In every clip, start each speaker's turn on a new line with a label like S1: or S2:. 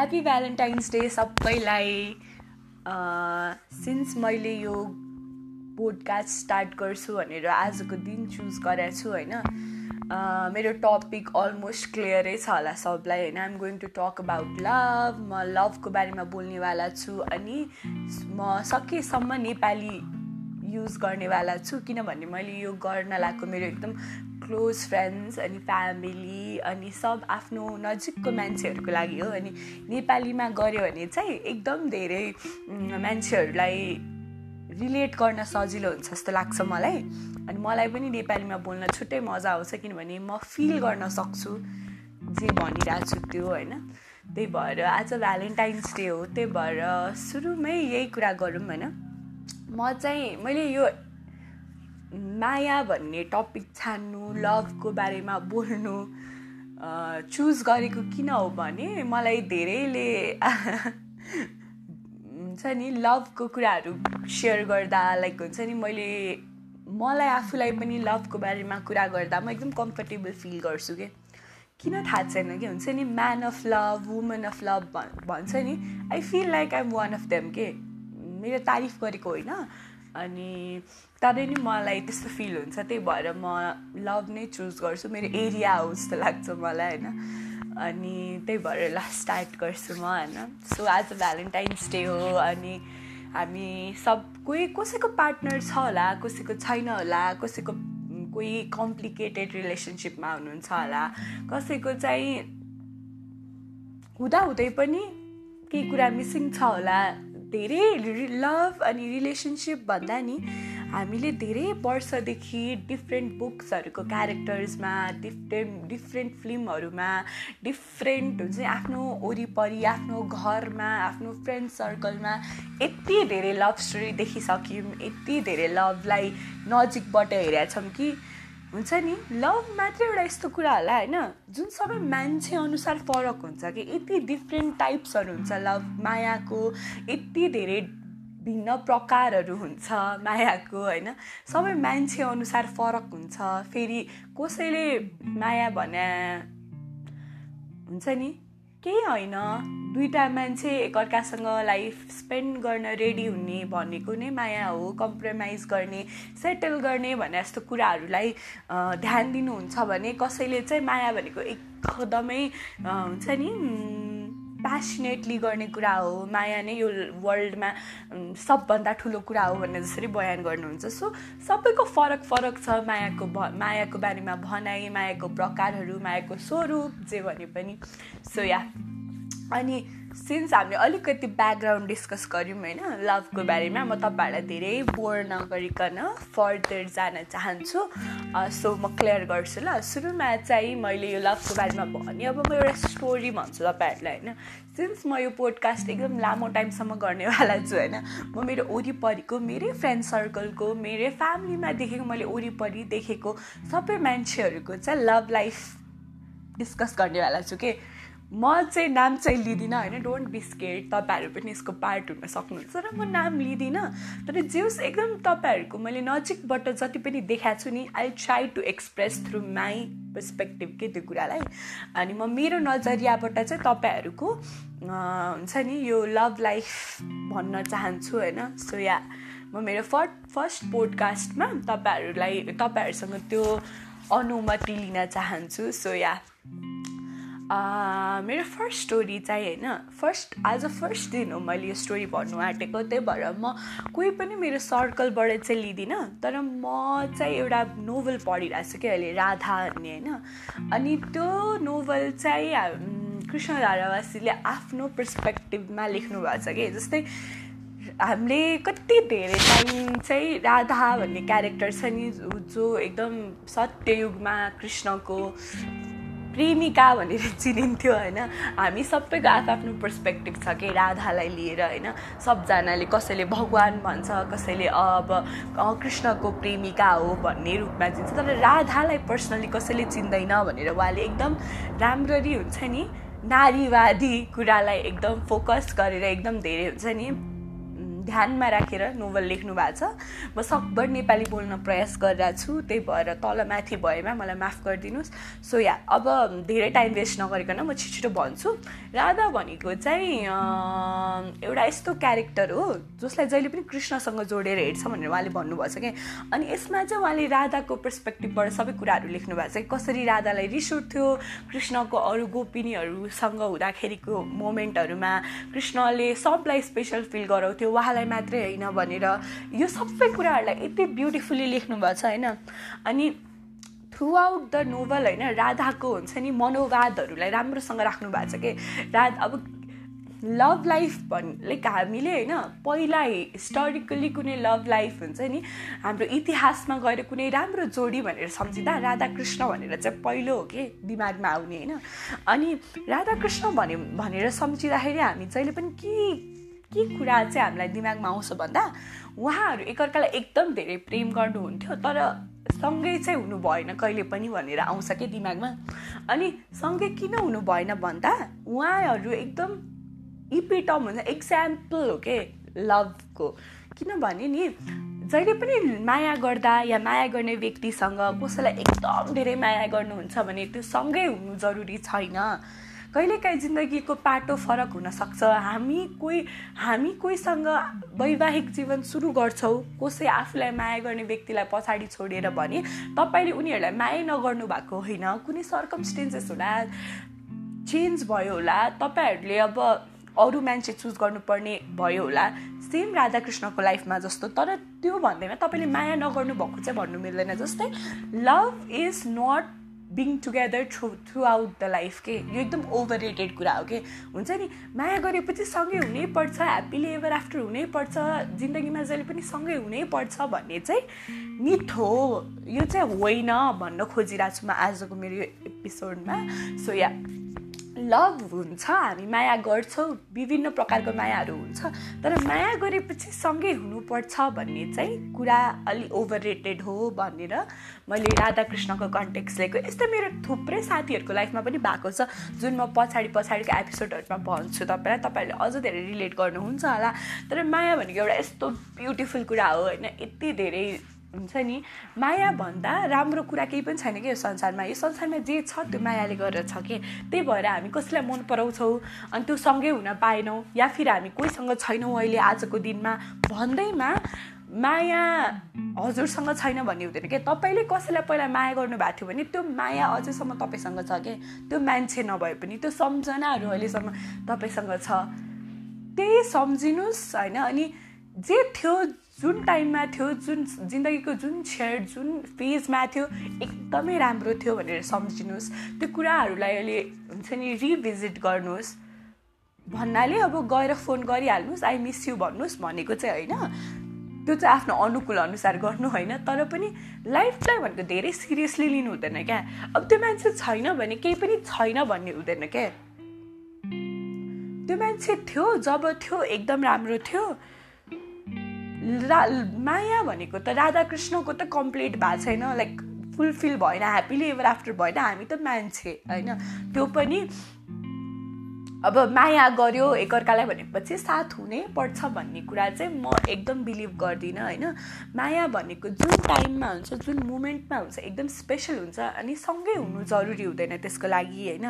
S1: Happy Valentine's day सबैलाई। Since मैले यो पोडकास्ट स्टार्ट गर्छु भनेर आजको दिन चुज गरेको छु होइन मेरो टपिक अलमोस्ट क्लियरै छ होला सबलाई होइन। I'm going to talk about love म लभको बारेमा बोल्नेवाला छु अनि म सकेसम्म नेपाली युज गर्नेवाला छु किनभने मैले यो गर्न लागेको मेरो एकदम क्लोज फ्रेन्ड्स अनि फ्यामिली अनि सब आफ्नो नजिकको मान्छेहरूको लागि हो। अनि नेपालीमा गऱ्यो भने चाहिँ एकदम धेरै मान्छेहरूलाई रिलेट गर्न सजिलो हुन्छ जस्तो लाग्छ मलाई। अनि मलाई पनि नेपालीमा बोल्न छुट्टै मजा आउँछ किनभने म फिल गर्न सक्छु जे भनिरहेको छु त्यो होइन। त्यही भएर आज भ्यालेन्टाइन्स डे हो त्यही भएर सुरुमै यही कुरा गरौँ होइन। म चाहिँ मैले यो माया भन्ने टपिक छान्नु लभको बारेमा बोल्नु चुज गरेको किन हो भने मलाई धेरैले हुन्छ नि लभको कुराहरू सेयर गर्दा लाइक हुन्छ नि मैले मलाई आफूलाई पनि लभको बारेमा कुरा गर्दा म एकदम कम्फर्टेबल फिल गर्छु कि। किन थाहा छैन कि हुन्छ नि man of love woman of love भन्छ नि I feel like I am one of them के। मेरो तारिफ गरेको होइन। अनि तरै नि मलाई त्यस्तो फिल हुन्छ। त्यही भएर म लभ नै चुज गर्छु। मेरो एरिया हो जस्तो लाग्छ मलाई होइन? अनि त्यही भएर ल स्टार्ट गर्छु म होइन? सो आज भ्यालेन्टाइन्स डे हो अनि हामी सब कोही कसैको पार्टनर छ होला कसैको छैन होला कसैको कोही कम्प्लिकेटेड रिलेसनसिपमा हुनुहुन्छ होला कसैको चाहिँ हुँदाहुँदै पनि केही कुरा मिसिङ छ होला धेरै लभ अनि रिलेसनसिप भन्दा नि हामीले धेरै वर्षदेखि डिफ्रेन्ट बुक्सहरूको क्यारेक्टर्समा डिफ्रेन्ट डिफ्रेन्ट फिल्महरूमा डिफ्रेन्ट हुन्छ आफ्नो वरिपरि आफ्नो घरमा आफ्नो फ्रेन्ड सर्कलमा यति धेरै लभ स्टोरी देखिसक्यौँ यति धेरै लभलाई नजिकबाट हेरेका छौँ कि हुन्छ नि? लभ मात्रै एउटा यस्तो कुरा होला होइन? जुन सबै मान्छे अनुसार फरक हुन्छ कि यति डिफ्रेन्ट टाइप्सहरू हुन्छ लभ मायाको यति धेरै भिन्न प्रकारहरू हुन्छ मायाको होइन? सबै मान्छे अनुसार फरक हुन्छ। फेरि कसैले माया भने हुन्छ नि? केही होइन। दुइटा मान्छे एकअर्कासँग लाइफ स्पेन्ड गर्न रेडी हुने भनेको नै माया हो। कम्प्रोमाइज गर्ने सेटल गर्ने भने जस्तो कुराहरूलाई ध्यान दिनुहुन्छ भने कसैले चाहिँ माया भनेको एकदमै हुन्छ नि? प्यासनेटली गर्ने कुरा हो माया नै यो वर्ल्डमा सबभन्दा ठुलो कुरा हो भनेर जसरी बयान गर्नुहुन्छ। सो सबैको फरक फरक छ मायाको भ मायाको बारेमा भनाइ मायाको प्रकारहरू मायाको स्वरूप जे भने पनि। सो या अनि सिन्स हामीले अलिकति ब्याकग्राउन्ड डिस्कस गऱ्यौँ होइन लभको बारेमा म तपाईँहरूलाई धेरै बोर नगरिकन फर्दर जान चाहन्छु। सो म क्लियर गर्छु ल। सुरुमा चाहिँ मैले यो लभको बारेमा भने अब म एउटा स्टोरी भन्छु तपाईँहरूलाई होइन। सिन्स म यो पोडकास्ट एकदम लामो टाइमसम्म गर्नेवाला छु होइन म मेरो वरिपरिको मेरै फ्रेन्ड सर्कलको मेरै फ्यामिलीमा देखेको मैले वरिपरि देखेको सबै मान्छेहरूको चाहिँ लभ लाइफ डिस्कस गर्नेवाला छु कि म चाहिँ नाम चाहिँ लिँदिनँ होइन डोन्ट बिस्केट तपाईँहरू पनि यसको पार्ट हुन सक्नुहुन्छ र म नाम लिँदिनँ। तर जेउस एकदम तपाईँहरूको मैले नजिकबाट जति पनि देखाएको छु नि I try to express through my perspective के त्यो कुरालाई। अनि म मेरो नजरियाबाट चाहिँ तपाईँहरूको हुन्छ नि यो लभ लाइफ भन्न चाहन्छु होइन। सो या म मेरो फर्स्ट फर्स्ट पोडकास्टमा तपाईँहरूलाई तपाईँहरूसँग त्यो अनुमति लिन चाहन्छु। सो या मेरो फर्स्ट स्टोरी चाहिँ होइन फर्स्ट आज फर्स्ट दिन हो मैले यो स्टोरी भन्नु आँटेको त्यही भएर म कोही पनि मेरो सर्कलबाट चाहिँ लिँदिनँ तर म चाहिँ एउटा नोभल पढिरहेको छु कि अहिले राधा भन्ने होइन। अनि त्यो नोभल चाहिँ कृष्ण धारावासीले आफ्नो पर्सपेक्टिभमा लेख्नु भएको छ कि जस्तै हामीले कति धेरै टाइम चाहिँ राधा भन्ने क्यारेक्टर छ नि जो एकदम सत्ययुगमा कृष्णको प्रेमिका भनेर चिनिन्थ्यो होइन। हामी सबैको आफ्नो पर्सपेक्टिभ छ कि राधालाई लिएर होइन। सबजनाले कसैले भगवान् भन्छ कसैले अब कृष्णको प्रेमिका हो भन्ने रूपमा चिन्छ। तर राधालाई पर्सनली कसैले चिन्दैन भनेर उहाँले एकदम राम्ररी हुन्छ नि नारीवादी कुरालाई एकदम फोकस गरेर एकदम धेरै हुन्छ नि ध्यानमा राखेर नोभल लेख्नु भएको छ। म सकभर नेपाली बोल्न प्रयास गरिरहेको छु त्यही भएर तल माथि भएमा मलाई माफ गरिदिनुहोस्। सो या अब धेरै टाइम वेस्ट नगरिकन म छिटो छिटो भन्छु। राधा भनेको चाहिँ एउटा यस्तो क्यारेक्टर हो जसलाई जहिले पनि कृष्णसँग जोडेर हेर्छ भनेर उहाँले भन्नुभएको छ कि। अनि यसमा चाहिँ उहाँले राधाको पर्सपेक्टिभबाट सबै कुराहरू लेख्नु भएको छ कसरी राधालाई रिस उठ्थ्यो कृष्णको अरू गोपिनीहरूसँग हुँदाखेरिको मोमेन्टहरूमा कृष्णले सबलाई स्पेसल फिल गराउँथ्यो उहाँलाई मात्रै होइन भनेर यो सबै कुराहरूलाई यति ब्युटिफुल्ली लेख्नु भएको छ होइन? अनि थ्रु आउट द नोभल होइन राधाको हुन्छ नि मनोवादहरूलाई राम्रोसँग राख्नु भएको छ कि? राध अब लभ लाइफ भन् लाइक हामीले होइन पहिला हिस्टोरिकली कुनै लभ लाइफ हुन्छ नि हाम्रो इतिहासमा गएर कुनै राम्रो जोडी भनेर सम्झिँदा राधाकृष्ण भनेर चाहिँ पहिलो हो कि? दिमागमा आउने होइन? अनि राधाकृष्ण भने भनेर सम्झिँदाखेरि हामी जहिले पनि के के कुरा चाहिँ हामीलाई दिमागमा आउँछ भन्दा उहाँहरू एकअर्कालाई एकदम धेरै प्रेम गर्नुहुन्थ्यो तर सँगै चाहिँ हुनु भएन कहिले पनि भनेर आउँछ कि दिमागमा? अनि सँगै किन हुनु भएन भन्दा उहाँहरू एकदम इपिटम हुन्छ इक्जाम्पल हो के लभको किनभने नि जहिले पनि माया गर्दा या माया गर्ने व्यक्तिसँग कसैलाई एकदम धेरै माया गर्नुहुन्छ भने त्यो सँगै हुनु जरुरी छैन। कहिलेकाहीँ जिन्दगीको पाटो फरक हुनसक्छ। हामी कोही हामी कोहीसँग वैवाहिक जीवन सुरु गर्छौँ कसै आफूलाई माया गर्ने व्यक्तिलाई पछाडि छोडेर भने तपाईँले उनीहरूलाई माया नगर्नु भएको होइन। कुनै सर्कमस्टेन्सेस होला चेन्ज भयो होला तपाईँहरूले अब अरू मान्छे चुज गर्नुपर्ने भयो होला। सेम राधाकृष्णको लाइफमा जस्तो तर त्यो भन्दैमा तपाईँले माया नगर्नु भएको चाहिँ भन्नु मिल्दैन। जस्तै love is not being together through throughout the life के यो एकदम ओभर रेटेड कुरा हो कि हुन्छ नि? माया गरेपछि सँगै हुनैपर्छ ह्याप्पीली एभर आफ्टर हुनैपर्छ जिन्दगीमा जहिले पनि सँगै हुनैपर्छ भन्ने चाहिँ मिथ हो। यो चाहिँ होइन भन्न खोजिरहेको छु म आजको मेरो एपिसोडमा सो या लभ हुन्छ हामी माया गर्छौँ विभिन्न प्रकारको मायाहरू हुन्छ। तर माया गरेपछि सँगै हुनुपर्छ भन्ने चाहिँ कुरा अलि ओभर रेटेड हो भनेर मैले राधाकृष्णको कन्टेक्स लिएको। यस्तो मेरो थुप्रै साथीहरूको लाइफमा पनि भएको छ जुन म पछाडि पछाडिको एपिसोडहरूमा भन्छु तपाईँलाई। तपाईँहरूले अझ धेरै रिलेट गर्नुहुन्छ होला। तर माया भनेको एउटा यस्तो ब्युटिफुल कुरा हो होइन? यति धेरै हुन्छ नि? माया भन्दा राम्रो कुरा केही पनि छैन कि यो संसारमा? यो संसारमा जे छ त्यो मायाले गरेर छ कि? त्यही भएर हामी कसैलाई मन पराउँछौँ अनि त्यो सँगै हुन पाएनौँ या फिर हामी कोहीसँग छैनौँ अहिले आजको दिनमा? भन्दैमा माया हजुरसँग छैन भन्ने हुँदैन कि? तपाईँले कसैलाई पहिला माया गर्नुभएको थियो भने त्यो माया अझैसम्म तपाईँसँग छ कि? त्यो मान्छे नभए पनि त्यो सम्झनाहरू अहिलेसम्म तपाईँसँग छ। त्यही सम्झिनुहोस् होइन? अनि जे थियो जुन टाइममा थियो जुन जिन्दगीको जुन छेड जुन फेजमा थियो एकदमै राम्रो थियो भनेर सम्झिनुहोस्। त्यो कुराहरूलाई अहिले हुन्छ नि रिभिजिट गर्नुहोस्। भन्नाले अब गएर फोन गरिहाल्नुहोस् आई मिस यु भन्नुहोस् भनेको चाहिँ होइन। त्यो चाहिँ आफ्नो अनुकूल अनुसार गर्नु होइन तर पनि लाइफलाई भनेको धेरै सिरियसली लिनु हुँदैन क्या। अब त्यो मान्छे छैन भने केही पनि छैन भन्ने हुँदैन क्या। त्यो मान्छे थियो जब थियो एकदम राम्रो थियो। रा माया भनेको त राधाकृष्णको त कम्प्लिट भएको छैन लाइक फुलफिल भएन ह्याप्पिली एभर आफ्टर भएन हामी त मान्छे होइन? त्यो पनि अब माया गर्यो एकअर्कालाई भनेपछि साथ हुनै पर्छ भन्ने कुरा चाहिँ म एकदम बिलिभ गर्दिनँ होइन? माया भनेको जुन टाइममा हुन्छ जुन मुमेन्टमा हुन्छ एकदम स्पेसल हुन्छ अनि सँगै हुनु जरुरी हुँदैन त्यसको लागि होइन?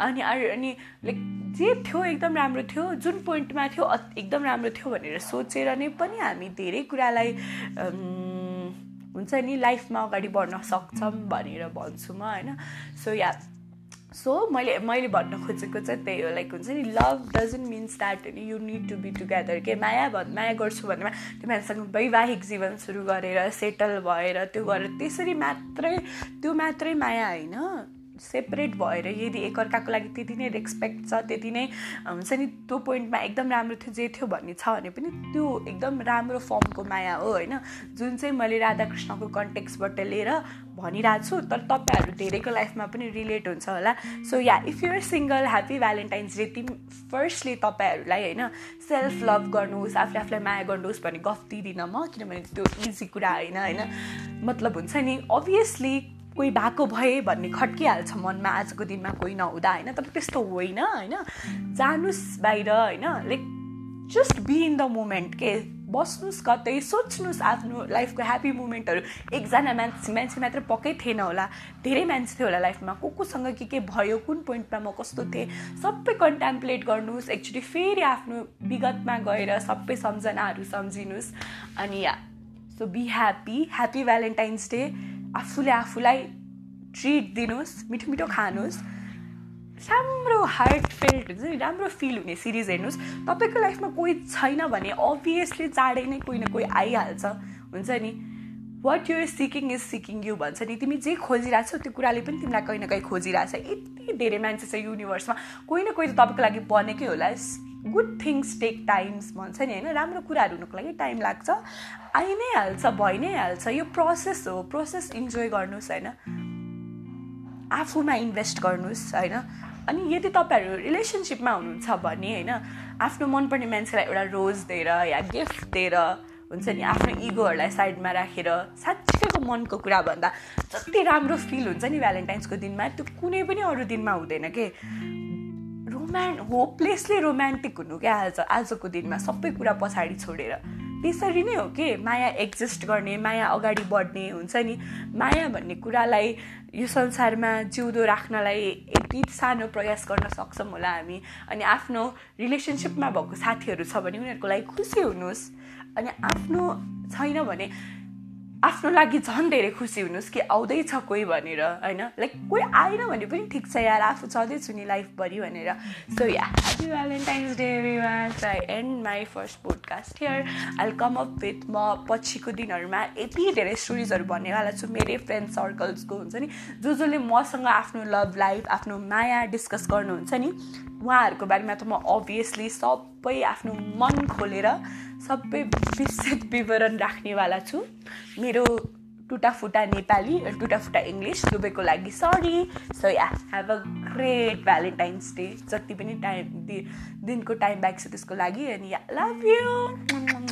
S1: अनि अनि लाइक जे थियो एकदम राम्रो थियो जुन पोइन्टमा थियो एकदम राम्रो थियो भनेर सोचेर नै पनि हामी धेरै कुरालाई हुन्छ नि लाइफमा अगाडि बढ्न सक्छौँ भनेर भन्छु म होइन? सो या सो मैले मैले भन्न खोजेको चाहिँ त्यही हो. लाइक हुन्छ नि love doesn't means that you need to be together के माया भन् माया गर्छु भनेमा त्यो मान्छेसँग वैवाहिक जीवन सुरु गरेर सेटल भएर त्यो गरेर त्यसरी मात्रै त्यो मात्रै माया होइन। सेपरेट भएर यदि एकअर्काको लागि त्यति नै रेस्पेक्ट छ त्यति नै हुन्छ नि त्यो पोइन्टमा एकदम राम्रो थियो जे थियो भन्ने छ भने पनि त्यो एकदम राम्रो फर्मको माया हो होइन? जुन चाहिँ मैले राधाकृष्णको कन्टेक्सबाट लिएर भनिरहेको छु तर तपाईँहरू धेरैको लाइफमा पनि रिलेट हुन्छ होला। So yeah if you're single happy Valentine's day तिमी फर्स्टली तपाईँहरूलाई होइन सेल्फ लभ गर्नुहोस् आफूले आफूलाई माया गर्नुहोस् भन्ने गफ दिँदिनँ म किनभने त्यो इजी कुरा होइन होइन? मतलब हुन्छ नि अभियसली कोही भएको भए भन्ने खट्किहाल्छ मनमा आजको दिनमा कोही नहुँदा होइन? तर त्यस्तो होइन होइन? जानुहोस् बाहिर होइन? Like just be in the moment के? बस्नुहोस् कतै सोच्नुहोस् आफ्नो लाइफको ह्याप्पी मुमेन्टहरू एकजना मान्छे मान्छे मात्र पक्कै थिएन होला। धेरै मान्छे थियो होला लाइफमा। को कोसँग के के भयो कुन पोइन्टमा म कस्तो थिएँ? सबै कन्टेम्प्लेट गर्नुहोस् एक्चुली फेरि आफ्नो विगतमा गएर सबै सम्झनाहरू सम्झिनुहोस् अनि yeah so be happy happy Valentine's day आफूले आफूलाई ट्रिट दिनुहोस् मिठो मिठो खानुहोस् राम्रो हार्ट फिल्ड हुन्छ नि राम्रो फिल हुने सिरिज हेर्नुहोस् तपाईँको लाइफमा कोही छैन भने अभियसली चाँडै नै कोही न कोही आइहाल्छ। हुन्छ नि? What you're seeking is seeking you भन्छ नि। तिमी जे खोजिरहेको त्यो कुराले पनि तिमीलाई कहीँ न कहीँ खोजिरहेछ। यति धेरै मान्छे छ युनिभर्समा कोही न कोही त तपाईँको लागि बनेकै होला। गुड थिङ्स टेक टाइम्स भन्छ नि होइन? राम्रो कुराहरू हुनुको लागि टाइम लाग्छ। आइ नै हाल्छ भइ नै हाल्छ। यो प्रोसेस हो प्रोसेस इन्जोय गर्नुहोस् होइन? आफूमा इन्भेस्ट गर्नुहोस् होइन? अनि यदि तपाईँहरू रिलेसनसिपमा हुनुहुन्छ भने होइन? आफ्नो मनपर्ने मान्छेलाई एउटा रोज दिएर या गिफ्ट दिएर हुन्छ नि? आफ्नो इगोहरूलाई साइडमा राखेर साँच्चैको मनको कुरा भन्दा जति राम्रो फिल हुन्छ नि भ्यालेन्टाइन्सको दिनमा त्यो कुनै पनि अरू दिनमा हुँदैन के? रोमान् होपलेसली रोमान्टिक हुनु क्या आज आजको दिनमा सबै कुरा पछाडि छोडेर। त्यसरी नै हो कि? माया एक्जिस्ट गर्ने माया अगाडि बढ्ने हुन्छ नि। माया भन्ने कुरालाई यो संसारमा जिउँदो राख्नलाई यति सानो प्रयास गर्न सक्छौँ होला हामी। अनि आफ्नो रिलेसनसिपमा भएको साथीहरू छ भने उनीहरूको लागि खुसी हुनुहोस्। अनि आफ्नो छैन भने आफ्नो लागि झन् धेरै खुसी हुनुहोस् कि आउँदैछ कोही भनेर होइन? लाइक कोही आएन भने पनि ठिक छ यार आफू छँदैछु नि लाइफभरि भनेर। So yeah happy Valentine's day every I and my first podcast here I come up with म पछिको दिनहरूमा यति धेरै स्टोरिजहरू भन्नेवाला छु। मेरै फ्रेन्ड सर्कल्सको हुन्छ नि जो जसले मसँग आफ्नो लभ लाइफ आफ्नो माया डिस्कस गर्नुहुन्छ नि उहाँहरूको बारेमा त म अभियसली सबै आफ्नो मन खोलेर सबै विस्तृत विवरण राख्नेवाला छु। मेरो टुटाफुटा नेपाली टुटाफुटा इङ्ग्लिस दुबईको लागि sorry so yeah have a great Valentine's day जति पनि टाइम दिनको टाइम ब्याक छ त्यसको लागि अनि या लभ यु